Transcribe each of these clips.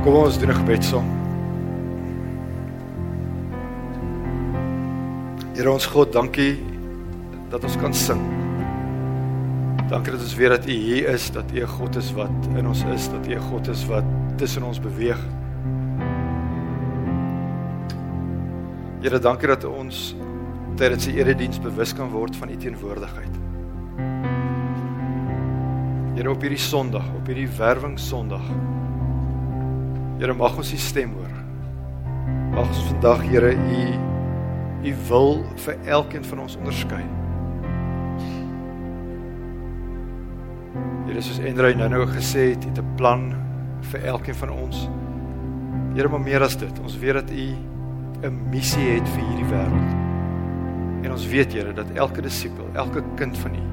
Kom ons doen 'n gebed saam. Here ons God, dankie dat ons kan sing. Dankie dat ons weet dat U hier is, dat U 'n God is wat in ons is, dat U 'n God is wat tussen ons beweeg. Here, dankie dat ons tydens die erediens bewus kan word van U teenwoordigheid. Here op hierdie Sondag, op hierdie werwing Sondag. Here mag ons U stem hoor. Mag ons vandag Here U U wil vir elkeen van ons onderskei. Here soos Andrew nou nou gesê het, het 'n plan vir elkeen van ons. Here maar meer as dit. Ons weet dat U 'n missie het vir hierdie wêreld. En ons weet Here dat elke disipel, elke kind van U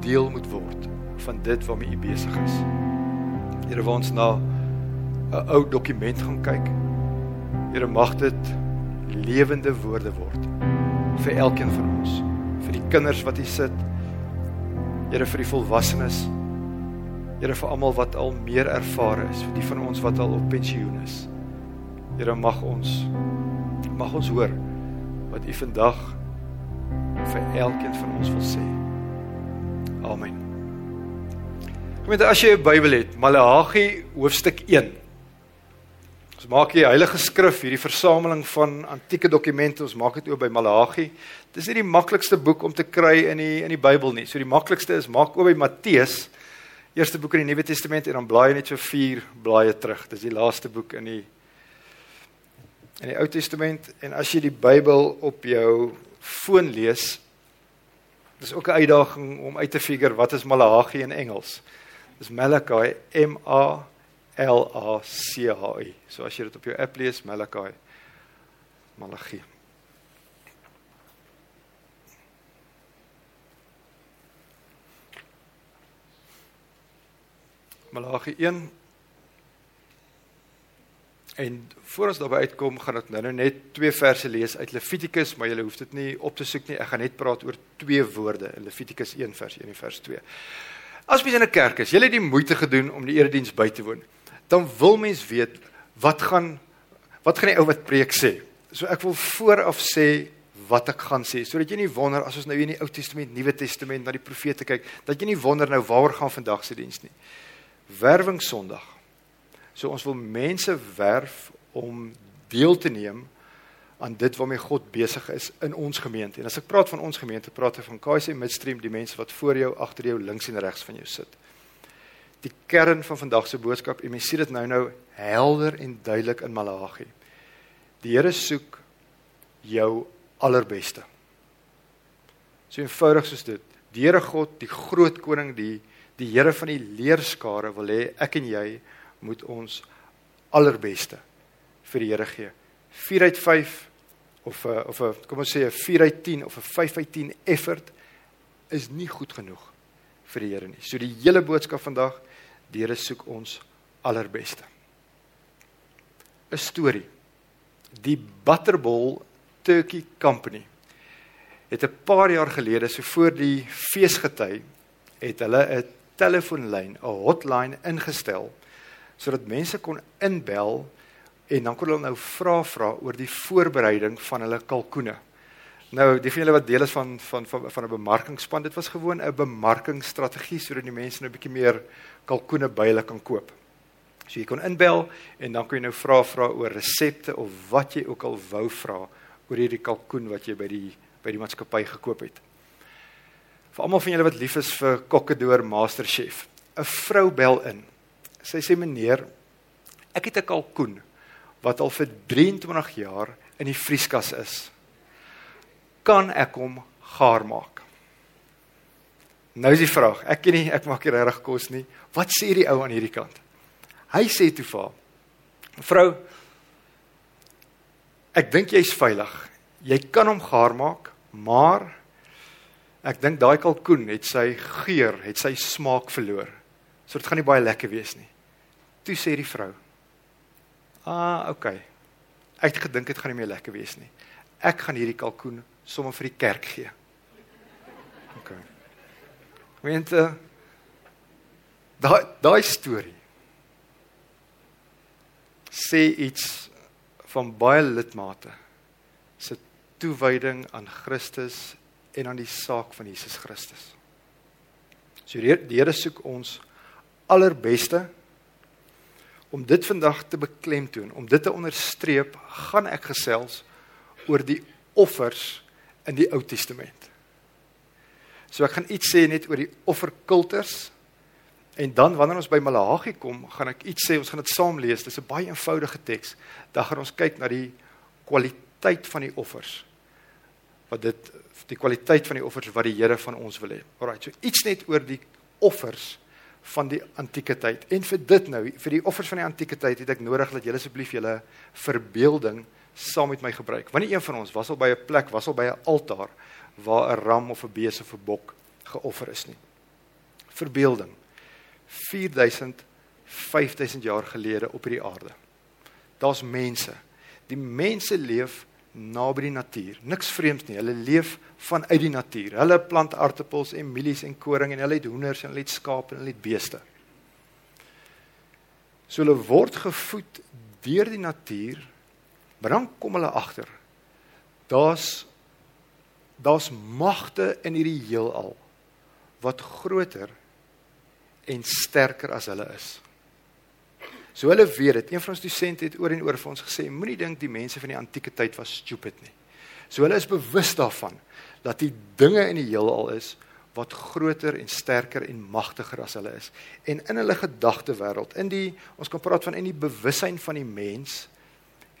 deel moet word van dit waarmee U besig is. Here, waar ons na 'n ou dokument gaan kyk. Here, mag dit lewende woorde word vir elkeen van ons, vir die kinders wat hier sit. Here vir die volwassenes. Here vir almal wat al meer ervare is, vir die van ons wat al op pensioen is. Here mag ons mag ons hoor wat U vandag vir elkeen van ons wil sê. Amen. Gemeente, as jy 'n Bybel het, Maleagi hoofstuk 1. Maak hier Heilige Skrif, hierdie versameling van antieke dokumente, ons maak dit oop by Maleagi. Dis nie die maklikste boek om te kry in die in die Bybel nie. So die maklikste is maak oop by Matteus, eerste boek in die Nuwe Testament en dan blaai net so 4 blaaie terug. Dis die laaste boek in die in die Ou Testament en as jy die Bybel op jou foon lees, dis ook 'n uitdaging om uit te figure wat is Maleagi in Engels. Dis Malachi M A L A C H I. So as jy dit op jou app lees, Malachi Malachi. Malachi 1 En voor ons daarby uitkom, gaan ek nou net twee verse lees uit Levitikus, maar jy hoef dit nie op te soek nie. Ek gaan net praat oor twee woorde in Levitikus 1 vers 1 en vers 2. As mens in 'n kerk is, jy het die moeite gedoen om die erediens by te woon, dan wil mens weet wat gaan wat gaan die ou wat preek sê. So ek wil vooraf sê wat ek gaan sê sodat jy nie wonder as ons nou hier in die Ou Testament, Nuwe Testament na die profete kyk, dat jy nie wonder nou waaroor gaan vandag se diens nie. Werwing Sondag. So ons wil mense werf om deel te neem aan dit waarmee God besig is in ons gemeente. En as ek praat van ons gemeente, praat ek van KC Midstream, die mense wat voor jou, agter jou, links en regs van jou sit. Die kern van vandag se boodskap, en mens sien dit nou nou helder en duidelik in Malagi. Die Here soek jou allerbeste. So eenvoudig soos dit. Die Here God, die groot koning, die die Here van die leerskare wil hê ek en jy moet ons allerbeste vir die Here gee. 4 uit 5 of 'n of 'n kom ons sê 'n 4 uit 10 of 'n 5 uit 10 effort is nie goed genoeg vir die Here nie. So die hele boodskap vandag, die Here soek ons allerbeste. 'n Storie. Die Butterball Turkey Company het 'n paar jaar gelede, so voor die feesgety, het hulle 'n telefoonlyn, 'n hotline ingestel sodat mense kon inbel en dan kon hulle nou vra vra oor die voorbereiding van hulle kalkoene. Nou, die van julle wat deel is van van van, van 'n bemarkingspan, dit was gewoon 'n bemarkingsstrategie sodat die mense nou 'n bietjie meer kalkoene by hulle kan koop. So jy kon inbel en dan kon jy nou vra vra oor resepte of wat jy ook al wou vra oor hierdie kalkoen wat jy by die by die maatskappy gekoop het. Vir almal van julle wat lief is vir kokkedoor masterchef, 'n vrou bel in Sy sê meneer, ek het 'n kalkoen wat al vir 23 jaar in die vrieskas is. Kan ek hom gaar maak? Nou is die vraag, ek ken nie, ek maak nie regtig kos nie. Wat sê die ou aan hierdie kant? Hy sê toe vir haar: "Vrou, ek dink jy's veilig. Jy kan hom gaar maak, maar ek dink daai kalkoen het sy geur, het sy smaak verloor. So dit gaan nie baie lekker wees nie." Toe sê die vrou: "Ah, okay. Ek het gedink dit gaan nie meer lekker wees nie. Ek gaan hierdie kalkoen sommer vir die kerk gee." Okay. Wente daai daai storie sê iets van baie lidmate se toewyding aan Christus en aan die saak van Jesus Christus. So die Here soek ons allerbeste om dit vandag te beklemtoon, om dit te onderstreep, gaan ek gesels oor die offers in die Ou Testament. So ek gaan iets sê net oor die offerkultus en dan wanneer ons by Malagi kom, gaan ek iets sê, ons gaan dit saam lees. Dis 'n baie eenvoudige teks. Dan gaan ons kyk na die kwaliteit van die offers. Wat dit die kwaliteit van die offers wat die Here van ons wil hê. Alraai, so iets net oor die offers van die antieke tyd. En vir dit nou, vir die offers van die antieke tyd het ek nodig dat julle asseblief julle verbeelding saam met my gebruik. Wanneer een van ons was al by 'n plek, was al by 'n altaar waar 'n ram of 'n bees of 'n bok geoffer is nie. Verbeelding. 4000 5000 jaar gelede op hierdie aarde. Daar's mense. Die mense leef naby die natuur. Niks vreemds nie. Hulle leef vanuit die natuur. Hulle plant aartappels en mielies en koring en hulle het hoenders en hulle het skape en hulle het beeste. So hulle word gevoed deur die natuur Maar dan kom hulle agter. Daar's daar's magte in hierdie heelal wat groter en sterker as hulle is. So hulle weet dit. Een van ons dosente het oor en oor vir ons gesê, moenie dink die mense van die antieke tyd was stupid nie. So hulle is bewus daarvan dat die dinge in die heelal is wat groter en sterker en magtiger as hulle is. En in hulle gedagtewêreld, in die ons kan praat van in die bewussyn van die mens,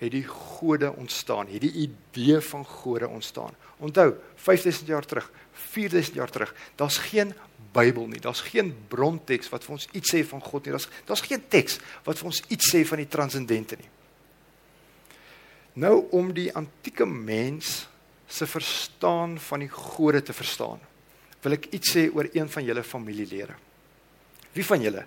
het die gode ontstaan, het die idee van gode ontstaan. Onthou, 5000 jaar terug, 4000 jaar terug, daar's geen Bybel nie. Daar's geen bronteks wat vir ons iets sê van God nie. Daar's daar's geen teks wat vir ons iets sê van die transcendente nie. Nou om die antieke mens se verstaan van die gode te verstaan, wil ek iets sê oor een van julle familielede. Wie van julle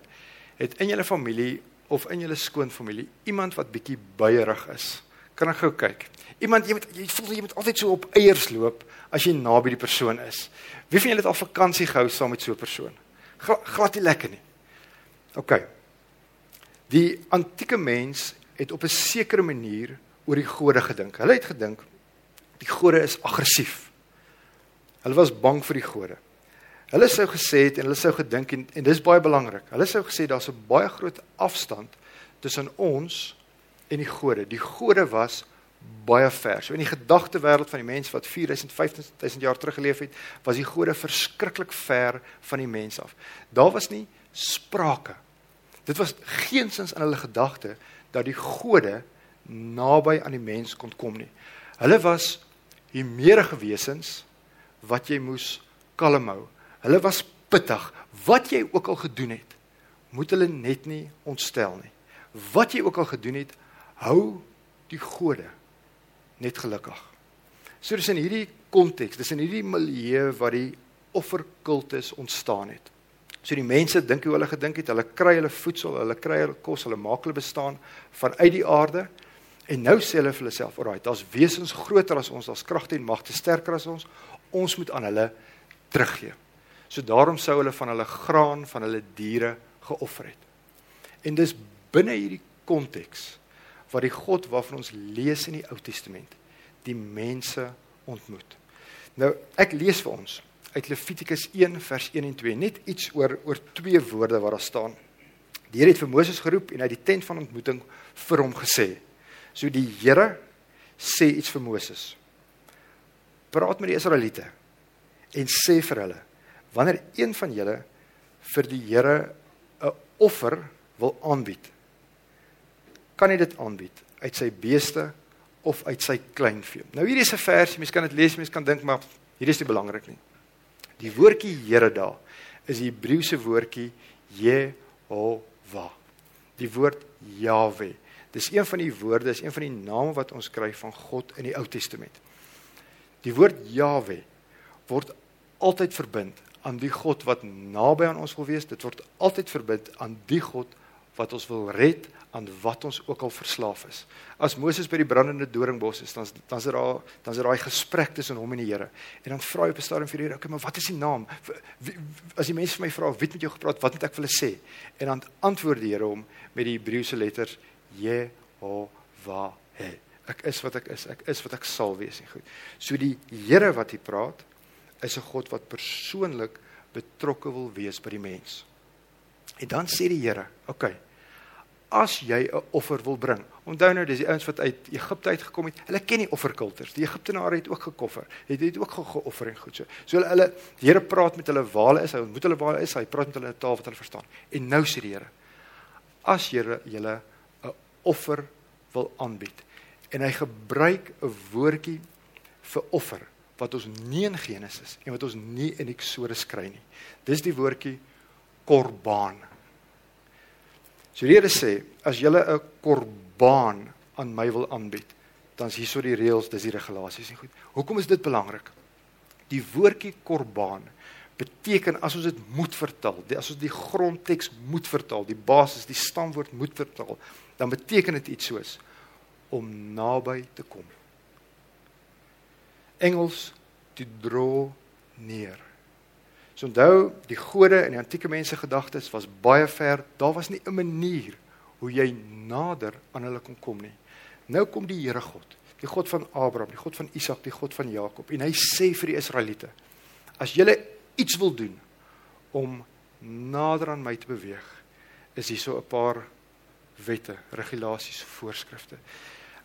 het in julle familie of in julle skoonfamilie iemand wat bietjie buierig is. Kan ek gou kyk? Iemand jy moet jy voel jy moet altyd so op eiers loop as jy naby die persoon is. Wie van julle het al vakansie gehou saam met so 'n persoon? Glad nie lekker nie. OK. Die antieke mens het op 'n sekere manier oor die gode gedink. Hulle het gedink die gode is aggressief. Hulle was bang vir die gode. Hulle sou gesê het en hulle sou gedink en, en dis baie belangrik. Hulle sou gesê daar's 'n baie groot afstand tussen ons en die gode. Die gode was baie ver. So in die gedagte wêreld van die mens wat 4000 15000 jaar terug geleef het, was die gode verskriklik ver van die mens af. Daar was nie sprake. Dit was geensins in hulle gedagte dat die gode naby aan die mens kon kom nie. Hulle was hiermeerige wesens wat jy moes kalm hou. Hulle was pittig. Wat jy ook al gedoen het, moet hulle net nie ontstel nie. Wat jy ook al gedoen het, hou die gode net gelukkig. So dis in hierdie konteks, dis in hierdie milieu waar die offerkultus ontstaan het. So die mense dink hoe hulle gedink het, hulle kry hulle voedsel, hulle kry hulle kos, hulle maak hulle bestaan vanuit die aarde. En nou sê hulle vir hulle self, "Alraai, daar's wesens groter as ons, daar's kragte en magte sterker as ons. Ons moet aan hulle teruggee." So daarom sou hulle van hulle graan, van hulle diere geoffer het. En dis binne hierdie konteks waar die God waarvan ons lees in die Ou Testament die mense ontmoet. Nou ek lees vir ons uit Levitikus 1 vers 1 en 2 net iets oor oor twee woorde waar daar staan. Die Here het vir Moses geroep en uit die tent van ontmoeting vir hom gesê. So die Here sê iets vir Moses. Praat met die Israeliete en sê vir hulle wanneer een van julle vir die Here 'n offer wil aanbied, kan hy dit aanbied uit sy beeste of uit sy kleinvee. Nou hier is 'n vers, mens kan dit lees, mens kan dink maar hier is dit belangrik nie. Die woordjie Here daar is die Hebreëse woordjie Jehovah. Die woord Yahweh. Dis een van die woorde, is een van die name wat ons kry van God in die Ou Testament. Die woord Yahweh word altyd verbind aan die God wat naby aan ons wil wees. Dit word altyd verbind aan die God wat ons wil red aan wat ons ook al verslaaf is. As Moses by die brandende doringbos is, dan dan is daar dan is daar daai gesprek tussen hom en die Here. En dan vra hy op 'n stadium vir die Here, "Oké, maar wat is die naam? As die mense vir my vra, wie het met jou gepraat? Wat moet ek vir hulle sê?" En dan antwoord die Here hom met die Hebreëse letters he. Ek is wat ek is, ek is wat ek sal wees en goed. So die Here wat hier praat is 'n God wat persoonlik betrokke wil wees by die mens. En dan sê die Here, oké. Okay, as jy 'n offer wil bring. Onthou nou dis die ouens wat uit Egipte uit gekom het. Hulle ken die offerkultures. Die Egiptenare het ook gekoffer. Het het ook geoffer en goed so. So hulle, hulle die Here praat met hulle waar hulle is. Hy ontmoet hulle waar hulle is. Hy praat met hulle in 'n taal wat hulle verstaan. En nou sê die Here, as jy julle 'n offer wil aanbied en hy gebruik 'n woordjie vir offer wat ons nie in Genesis en wat ons nie in Eksodus kry nie. Dis die woordjie korbaan. So die Here sê, as jy 'n korbaan aan my wil aanbied, dan is hierso die reëls, dis die regulasies en goed. Hoekom is dit belangrik? Die woordjie korbaan beteken as ons dit moet vertaal, as ons die grondteks moet vertaal, die basis, die stamwoord moet vertaal, dan beteken dit iets soos om naby te kom. Engels to draw near. So onthou, die gode in die antieke mense gedagtes was baie ver. Daar was nie 'n manier hoe jy nader aan hulle kon kom nie. Nou kom die Here God, die God van Abraham, die God van Isak, die God van Jakob en hy sê vir die Israeliete: As julle iets wil doen om nader aan my te beweeg, is hier so 'n paar wette, regulasies, voorskrifte.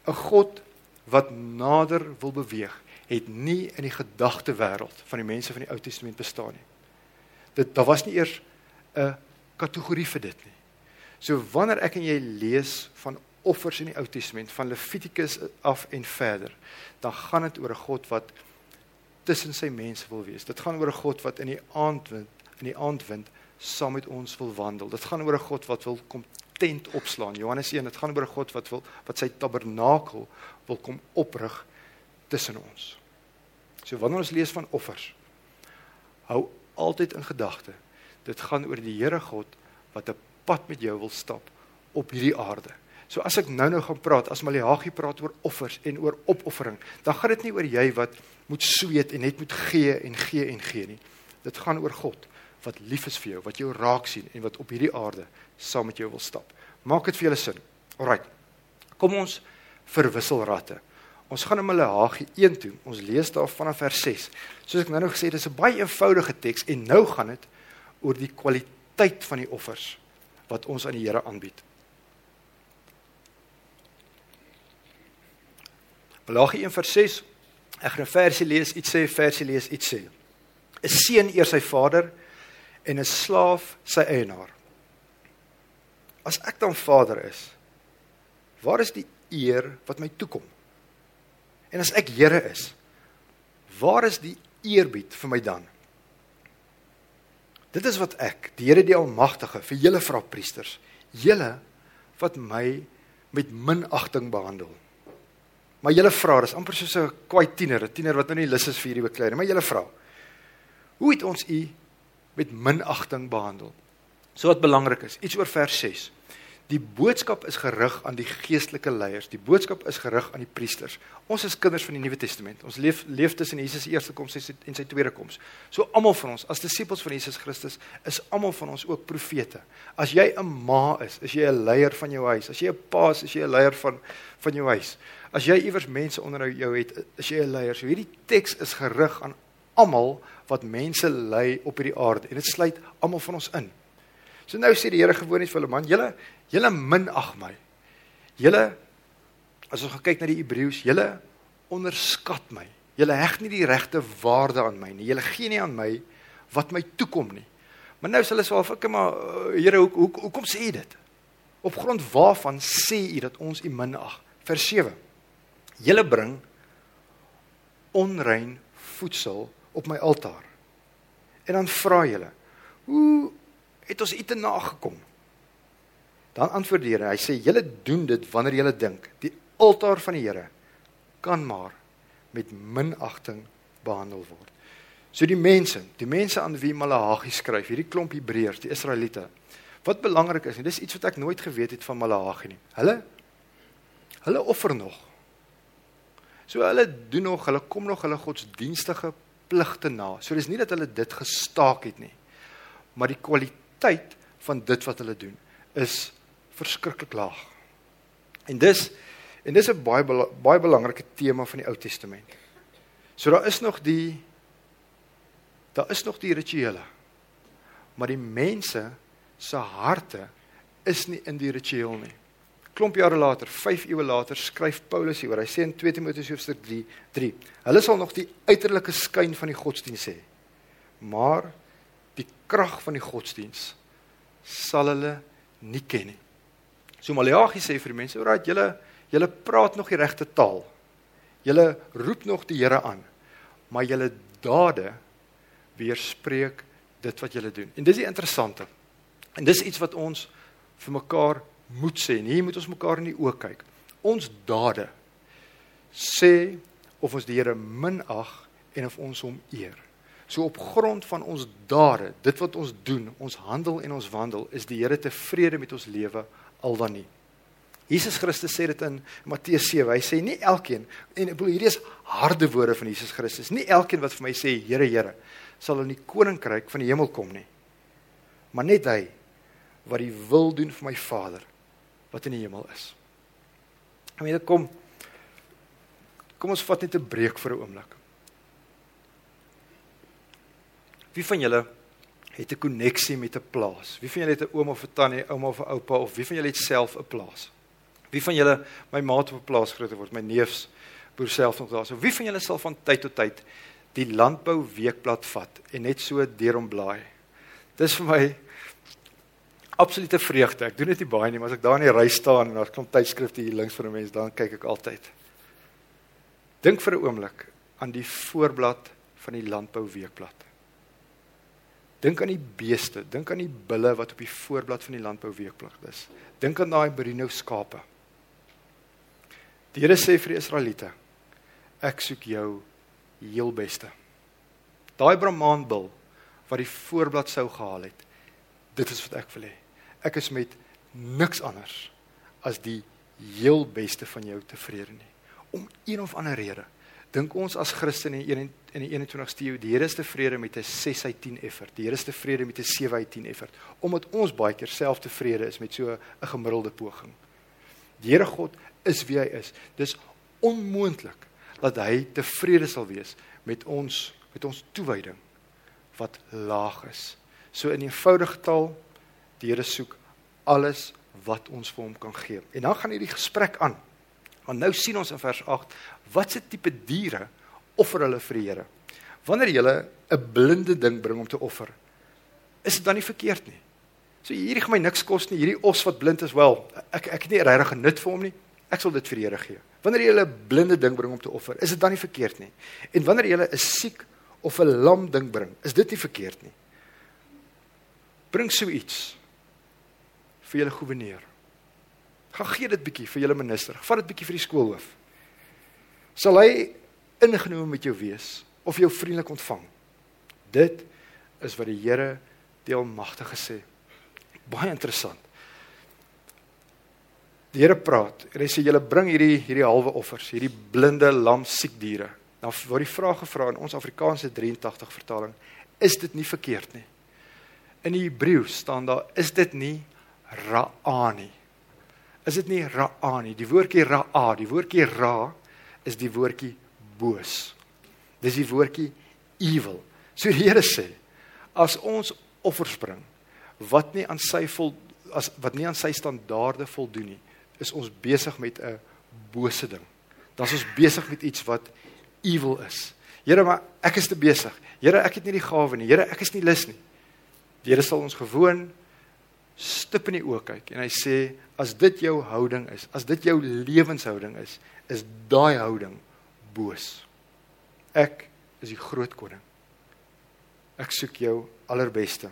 'n God wat nader wil beweeg, het nie in die gedagte wêreld van die mense van die Ou Testament bestaan nie dit daar was nie eers 'n kategorie vir dit nie. So wanneer ek en jy lees van offers in die Ou Testament van Levitikus af en verder, dan gaan dit oor 'n God wat tussen sy mense wil wees. Dit gaan oor 'n God wat in die aandwind in die aandwind saam met ons wil wandel. Dit gaan oor 'n God wat wil kom tent opslaan. Johannes 1, dit gaan oor 'n God wat wil wat sy tabernakel wil kom oprig tussen ons. So wanneer ons lees van offers, hou altyd in gedagte. Dit gaan oor die Here God wat 'n pad met jou wil stap op hierdie aarde. So as ek nou-nou gaan praat, as Maleagi praat oor offers en oor opoffering, dan gaan dit nie oor jy wat moet sweet en net moet gee en gee en gee nie. Dit gaan oor God wat lief is vir jou, wat jou raak sien en wat op hierdie aarde saam met jou wil stap. Maak dit vir julle sin. Alraai. Kom ons verwissel ratte. Ons gaan in Maleagi 1 toe. Ons lees daar vanaf vers 6. Soos ek nou nog gesê het, dis 'n baie eenvoudige teks en nou gaan dit oor die kwaliteit van die offers wat ons aan die Here aanbied. Maleagi 1 vers 6. Ek gaan 'n versie lees, iets sê, versie lees, iets sê. 'n Seun eer sy vader en 'n slaaf sy eienaar. As ek dan vader is, waar is die eer wat my toekom? En as ek Here is, waar is die eerbied vir my dan? Dit is wat ek, die Here die Almagtige, vir julle vra priesters, julle wat my met minagting behandel. Maar julle vra, dis amper soos 'n kwaai tiener, 'n tiener wat nou nie lus is vir hierdie bekleding, maar julle vra. Hoe het ons u met minagting behandel? So wat belangrik is, iets oor vers 6. Die boodskap is gerig aan die geestelike leiers. Die boodskap is gerig aan die priesters. Ons is kinders van die Nuwe Testament. Ons leef leef tussen Jesus se eerste koms en sy tweede koms. So almal van ons as disippels van Jesus Christus is almal van ons ook profete. As jy 'n ma is, is jy 'n leier van jou huis. As jy 'n pa is, is jy 'n leier van van jou huis. As jy iewers mense onder jou het, is jy 'n leier. So hierdie teks is gerig aan almal wat mense lei op hierdie aarde en dit sluit almal van ons in. So nou sê die Here gewoon net vir hulle man, julle julle minag my. Julle as ons kyk na die Hebreëus, julle onderskat my. Julle heg nie die regte waarde aan my nie. Julle gee nie aan my wat my toekom nie. Maar nou sê hulle swaar, ek maar uh, Here, hoe hoe hoekom sê u dit? Op grond waarvan sê u dat ons u minag? Vers 7. Julle bring onrein voedsel op my altaar. En dan vra julle, hoe het ons ite nagekom. Dan antwoord die Here, hy sê julle doen dit wanneer julle dink die altaar van die Here kan maar met minagting behandel word. So die mense, die mense aan wie Malagi skryf, hierdie klomp Hebreërs, die Israeliete. Wat belangrik is, en dis iets wat ek nooit geweet het van Malagi nie. Hulle hulle offer nog. So hulle doen nog, hulle kom nog hulle godsdienstige pligte na. So dis nie dat hulle dit gestaak het nie. Maar die kwaliteit kwaliteit van dit wat hulle doen is verskriklik laag. En dis en dis 'n baie baie belangrike tema van die Ou Testament. So daar is nog die daar is nog die rituele. Maar die mense se harte is nie in die ritueel nie. Klomp jare later, 5 eeue later, skryf Paulus hieroor. Hy sê in 2 Timoteus hoofstuk 3, 3. Hulle sal nog die uiterlike skyn van die godsdiens hê. Maar krag van die godsdiens sal hulle nie ken nie. So Maleagi sê vir die mense, "Orat, julle julle praat nog die regte taal. Julle roep nog die Here aan, maar julle dade weerspreek dit wat julle doen." En dis die interessante. En dis iets wat ons vir mekaar moet sê. En hier moet ons mekaar in die oë kyk. Ons dade sê of ons die Here minag en of ons hom eer. So op grond van ons dade, dit wat ons doen, ons handel en ons wandel, is die Here tevrede met ons lewe al dan nie. Jesus Christus sê dit in Matteus 7. Hy sê nie elkeen en ek bedoel hierdie is harde woorde van Jesus Christus. Nie elkeen wat vir my sê Here, Here, sal in die koninkryk van die hemel kom nie. Maar net hy wat die wil doen vir my Vader wat in die hemel is. Ek meen kom kom ons vat net 'n breek vir 'n oomblik. Wie van julle het 'n koneksie met 'n plaas? Wie van julle het 'n oom of 'n tannie, ouma of 'n oupa of wie van julle het self 'n plaas? Wie van julle my maat op 'n plaas groot word, my neefs boer self nog daar. So wie van julle sal van tyd tot tyd die landbou weekblad vat en net so deur hom blaai? Dis vir my absolute vreugde. Ek doen dit nie baie nie, maar as ek daar in die ry staan en daar kom tydskrifte hier links van 'n mens, dan kyk ek altyd. Dink vir 'n oomblik aan die voorblad van die landbou weekblad. Dink aan die beeste, dink aan die bulle wat op die voorblad van die landbou weekblad is. Dink aan daai merino skape. Die Here sê vir die Israeliete: Ek soek jou heel beste. Daai brahmanbul wat die voorblad sou gehaal het. Dit is wat ek wil hê. Ek is met niks anders as die heel beste van jou tevrede nie. Om een of ander rede dink ons as Christene in in die 21ste eeu die Here is tevrede met 'n 6 uit 10 effort. Die Here is tevrede met 'n 7 uit 10 effort omdat ons baie keer self tevrede is met so 'n gemiddelde poging. Die Here God is wie hy is. Dis onmoontlik dat hy tevrede sal wees met ons met ons toewyding wat laag is. So in eenvoudige taal die Here soek alles wat ons vir hom kan gee. En dan gaan hierdie gesprek aan. Want nou sien ons in vers 8 watse tipe diere offer hulle vir die Here. Wanneer jy 'n blinde ding bring om te offer, is dit dan nie verkeerd nie. So hierdie gaan my niks kos nie, hierdie os wat blind is wel. Ek ek het nie regtig genut vir hom nie. Ek sal dit vir die Here gee. Wanneer jy 'n blinde ding bring om te offer, is dit dan nie verkeerd nie. En wanneer jy 'n siek of 'n lam ding bring, is dit nie verkeerd nie. Bring so iets vir julle goewerneur. Gaan gee dit bietjie vir julle minister. Vat dit bietjie vir die skoolhoof. Sal hy ingenome met jou wees of jou vriendelik ontvang. Dit is wat die Here die Almagtige sê. Baie interessant. Die Here praat en hy sê julle bring hierdie hierdie halwe offers, hierdie blinde lam siek diere. Dan word die vraag gevra in ons Afrikaanse 83 vertaling, is dit nie verkeerd nie? In die Hebreëus staan daar is dit nie raani. Is dit nie raani? Die woordjie raa, die woordjie ra is die woordjie boos. Dis die woordjie evil. So die Here sê, as ons offers bring wat nie aan sy vol as wat nie aan sy standaarde voldoen nie, is ons besig met 'n bose ding. Dan is ons besig met iets wat evil is. Here, maar ek is te besig. Here, ek het nie die gawe nie. Here, ek is nie lus nie. Die Here sal ons gewoon stip in die oë kyk en hy sê as dit jou houding is, as dit jou lewenshouding is, is daai houding boos. Ek is die groot koning. Ek soek jou allerbeste.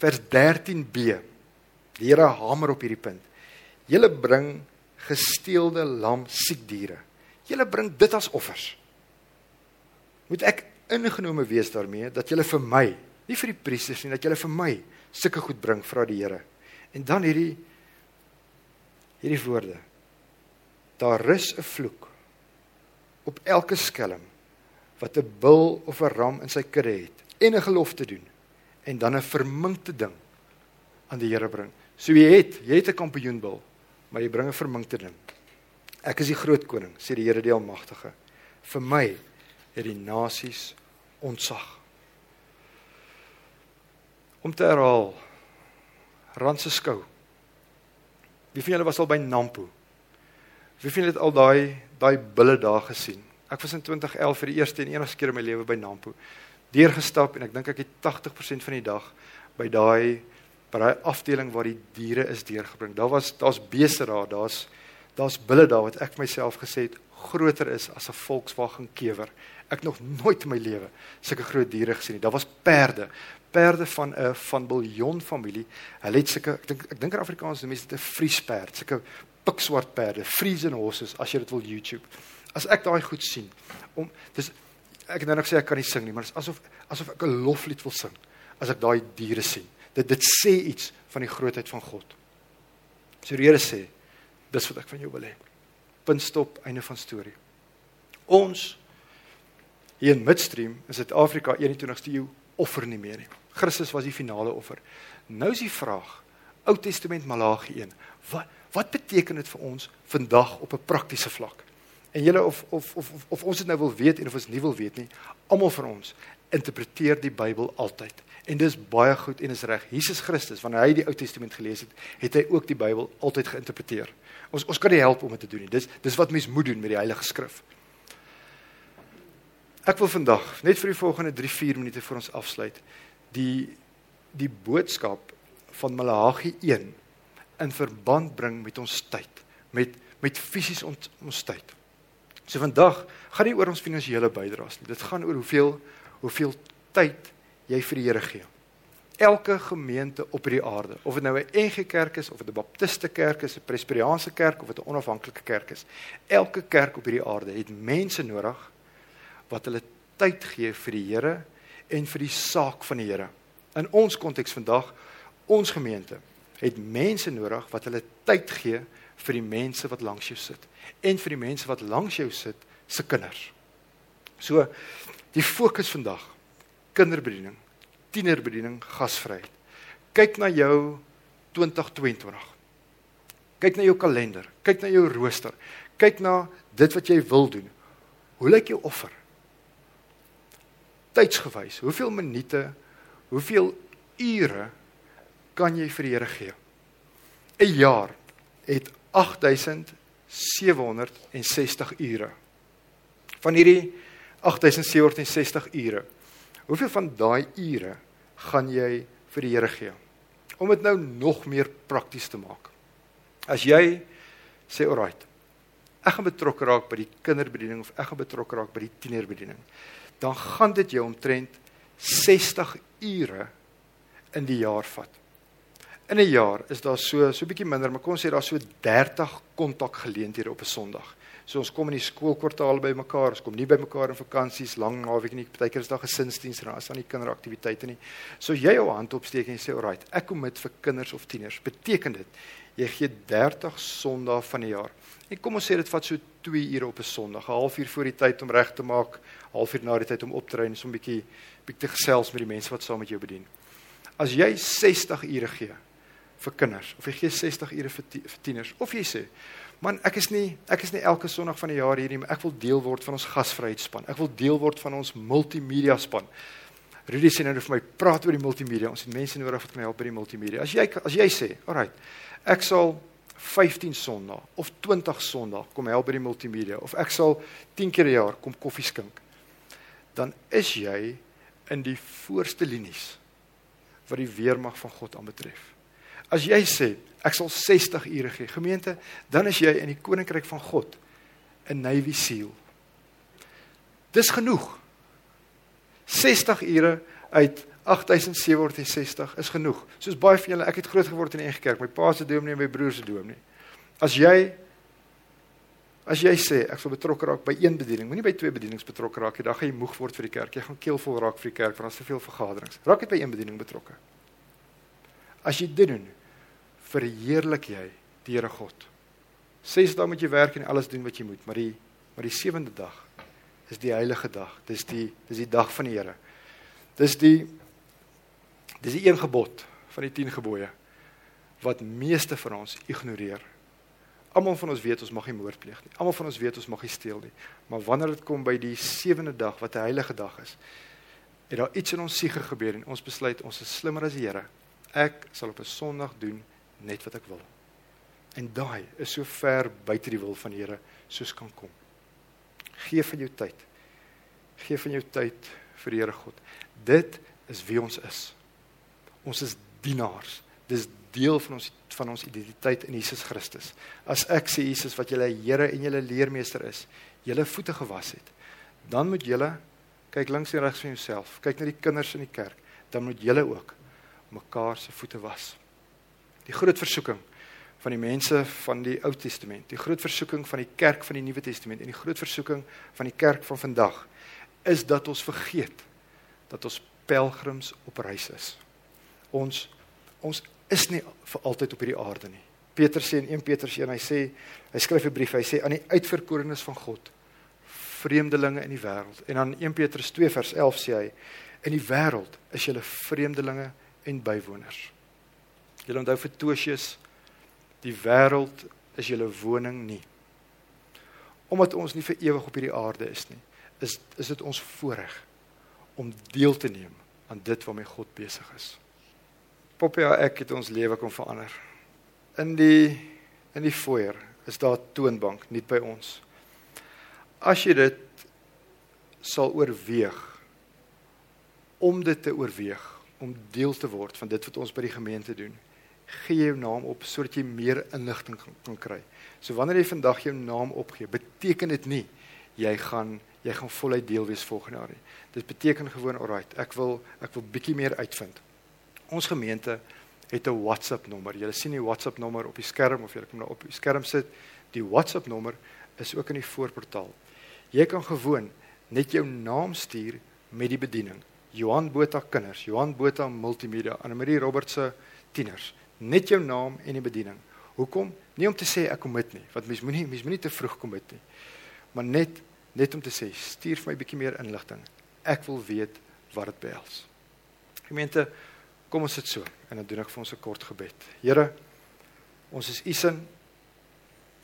Vers 13b. Die Here hamer op hierdie punt. Julle bring gesteelde lam siek diere. Julle bring dit as offers. Moet ek ingenome wees daarmee dat julle vir my, nie vir die priesters nie, dat julle vir my sulke goed bring vra die Here. En dan hierdie hierdie woorde. Daar rus 'n vloek op elke skelm wat 'n bil of 'n ram in sy kudde het en 'n gelofte doen en dan 'n verminkte ding aan die Here bring. So jy het, jy het 'n kampioenbil, maar jy bring 'n verminkte ding. Ek is die groot koning, sê die Here die Almagtige. Vir my het die nasies ontsag. Om te herhaal, Randse skou. Wie van julle was al by Nampo? Wie van julle het al daai daai bulle daar gesien? Ek was in 2011 vir die eerste en enigste keer in my lewe by Nampo. Deurgestap en ek dink ek het 80% van die dag by daai by daai afdeling waar die diere is deurgebring. Daar was daar's beeste daar, daar's daar's bulle daar wat ek myself gesê het groter is as 'n Volkswagen kewer. Ek nog nooit in my lewe sulke groot diere gesien nie. Daar was perde, perde van 'n van Biljon familie. Hulle het sulke ek dink ek dink in Afrikaans noem mense dit 'n Friesperd, sulke pikswart perde, Friesian horses as jy dit wil YouTube. As ek daai goed sien, om dis ek het nou nog sê ek kan nie sing nie, maar dit is asof asof ek 'n loflied wil sing as ek daai diere sien. Dit dit sê iets van die grootheid van God. So die Here sê, dis wat ek van jou wil hê. Punt stop, einde van storie. Ons hier in Midstream in Suid-Afrika 21ste eeu offer nie meer nie. Christus was die finale offer. Nou is die vraag, Ou Testament Malagi 1. Wat wat beteken dit vir ons vandag op 'n praktiese vlak? En julle of of of of, of ons dit nou wil weet en of ons nie wil weet nie, almal van ons interpreteer die Bybel altyd. En dis baie goed en is reg. Jesus Christus, wanneer hy die Ou Testament gelees het, het hy ook die Bybel altyd geïnterpreteer. Ons ons kan nie help om dit te doen nie. Dis dis wat mens moet doen met die Heilige Skrif. Ek wil vandag net vir die volgende 3-4 minute vir ons afsluit die die boodskap van Malagi 1 in verband bring met ons tyd, met met fisies ons, ons tyd. So vandag gaan nie oor ons finansiële bydraes nie. Dit gaan oor hoeveel hoeveel tyd jy vir die Here gee. Elke gemeente op hierdie aarde, of dit nou 'n NG Kerk is of dit 'n Baptiste Kerk is, 'n Presbyteriaanse Kerk of dit 'n onafhanklike kerk is, elke kerk op hierdie aarde het mense nodig wat hulle tyd gee vir die Here en vir die saak van die Here. In ons konteks vandag, ons gemeente het mense nodig wat hulle tyd gee vir die mense wat langs jou sit en vir die mense wat langs jou sit se kinders. So die fokus vandag kinderbediening, tienerbediening, gasvryheid. Kyk na jou 2022. Kyk na jou kalender, kyk na jou rooster, kyk na dit wat jy wil doen. Hoe lyk jou offer? Tydsgewys, hoeveel minute, hoeveel ure kan jy vir die Here gee? 'n Jaar het 8760 ure. Van hierdie 8760 ure. Hoeveel van daai ure gaan jy vir die Here gee? Om dit nou nog meer prakties te maak. As jy sê alright, ek gaan betrokke raak by die kinderbediening of ek gaan betrokke raak by die tienerbediening, dan gaan dit jou omtrent 60 ure in die jaar vat. In 'n jaar is daar so so bietjie minder, maar kom ons sê daar so 30 kontakgeleenthede op 'n Sondag. So ons kom in die skoolkwartaal by mekaar, ons kom nie by mekaar in vakansies, lang naweek nie, partykeer is daar gesinsdienste en dan is daar nie kinderaktiwiteite nie. So jy jou hand opsteek en sê, "Alright, ek kom met vir kinders of tieners." Beteken dit jy gee 30 Sondae van die jaar. En kom ons sê dit vat so 2 ure op 'n Sondag, 'n halfuur voor die tyd om reg te maak, halfuur na die tyd om op te ry en so 'n bietjie bietjie gesels met die mense wat saam met jou bedien. As jy 60 ure gee, vir kinders of jy gee 60 ure vir, vir tieners of jy sê man ek is nie ek is nie elke sonderdag van die jaar hier nie maar ek wil deel word van ons gasvryheidspan. Ek wil deel word van ons multimedia span. Rudy sê nou vir my praat oor die multimedia. Ons het mense nodig wat kan help by die multimedia. As jy as jy sê alright ek sal 15 sondae of 20 sondae kom help by die multimedia of ek sal 10 keer 'n jaar kom koffie skink dan is jy in die voorste linies wat die weermag van God aanbetref As jy sê ek sal 60 ure gee, gemeente, dan is jy in die koninkryk van God 'n Navy SEAL. Dis genoeg. 60 ure uit 8760 is genoeg. Soos baie van julle, ek het groot geword in die Engelse kerk, my pa se dominee en my broer se dominee. As jy as jy sê ek sal betrokke raak by een bediening, moenie by twee bedienings betrokke raak nie, dan gaan jy moeg word vir die kerk. Jy gaan keelvol raak vir die kerk want daar's te veel vergaderings. Raak net by een bediening betrokke. As jy dit doen, verheerlik jy die Here God. Ses dae moet jy werk en alles doen wat jy moet, maar die maar die sewende dag is die heilige dag. Dis die dis die dag van die Here. Dis die dis die een gebod van die 10 gebooie wat meeste van ons ignoreer. Almal van ons weet ons mag nie moord pleeg nie. Almal van ons weet ons mag nie steel nie. Maar wanneer dit kom by die sewende dag wat 'n heilige dag is, het daar iets in ons siege gebeur en ons besluit ons is slimmer as die Here. Ek sal op 'n Sondag doen net wat ek wil. En daai is so ver buite die wil van die Here soos kan kom. Gee van jou tyd. Gee van jou tyd vir die Here God. Dit is wie ons is. Ons is dienaars. Dis deel van ons van ons identiteit in Jesus Christus. As ek sê Jesus wat julle Here en julle leermeester is, julle voete gewas het, dan moet julle kyk links en regs van jouself, kyk na die kinders in die kerk, dan moet julle ook mekaar se voete was. Die groot versoeking van die mense van die Ou Testament, die groot versoeking van die kerk van die Nuwe Testament en die groot versoeking van die kerk van vandag is dat ons vergeet dat ons pelgrims op reis is. Ons ons is nie vir altyd op hierdie aarde nie. Petrus sê in 1 Petrus 1, hy sê hy skryf 'n brief, hy sê aan die uitverkorenes van God, vreemdelinge in die wêreld. En dan 1 Petrus 2 vers 11 sê hy in die wêreld is julle vreemdelinge en bywoners. Julle onthou vir Tosius die wêreld is julle woning nie. Omdat ons nie vir ewig op hierdie aarde is nie, is is dit ons voorreg om deel te neem aan dit waarmee God besig is. Poppia ek het ons lewe kom verander. In die in die foyer is daar 'n toonbank net by ons. As jy dit sal oorweeg om dit te oorweeg om deel te word van dit wat ons by die gemeente doen, gee jou naam op sodat jy meer inligting kan, kan kry. So wanneer jy vandag jou naam opgee, beteken dit nie jy gaan jy gaan voluit deel wees volgende jaar nie. Dit beteken gewoon alright, ek wil ek wil bietjie meer uitvind. Ons gemeente het 'n WhatsApp nommer. Julle sien die WhatsApp nommer op die skerm of julle kan nou op die skerm sit. Die WhatsApp nommer is ook in die voorportaal. Jy kan gewoon net jou naam stuur met die bediening. Johan Botha kinders, Johan Botha multimedia, Annelie Roberts se tieners. Net jou naam en die bediening. Hoekom? Nie om te sê ek kom met nie, want mens moenie mens moenie te vroeg kom met nie. Maar net net om te sê, stuur vir my 'n bietjie meer inligting. Ek wil weet wat dit behels. Gemeente Kom ons sit so en dan doen ek vir ons 'n kort gebed. Here, ons is u sin.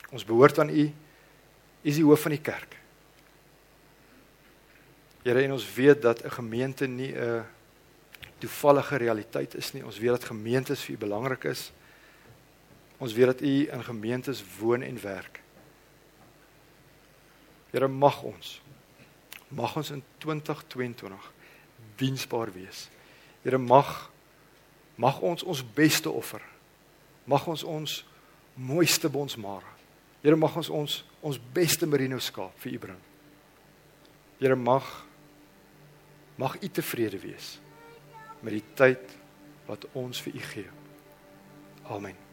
Ons behoort aan u. U is die hoof van die kerk. Here, en ons weet dat 'n gemeente nie 'n toevallige realiteit is nie. Ons weet dat gemeentes vir u belangrik is. Ons weet dat u in gemeentes woon en werk. Here, mag ons mag ons in 2022 diensbaar wees. Here, mag Mag ons ons beste offer. Mag ons ons mooiste bonsmara. Here mag ons ons ons beste merino skaap vir u bring. Here mag mag u tevrede wees met die tyd wat ons vir u gee. Amen.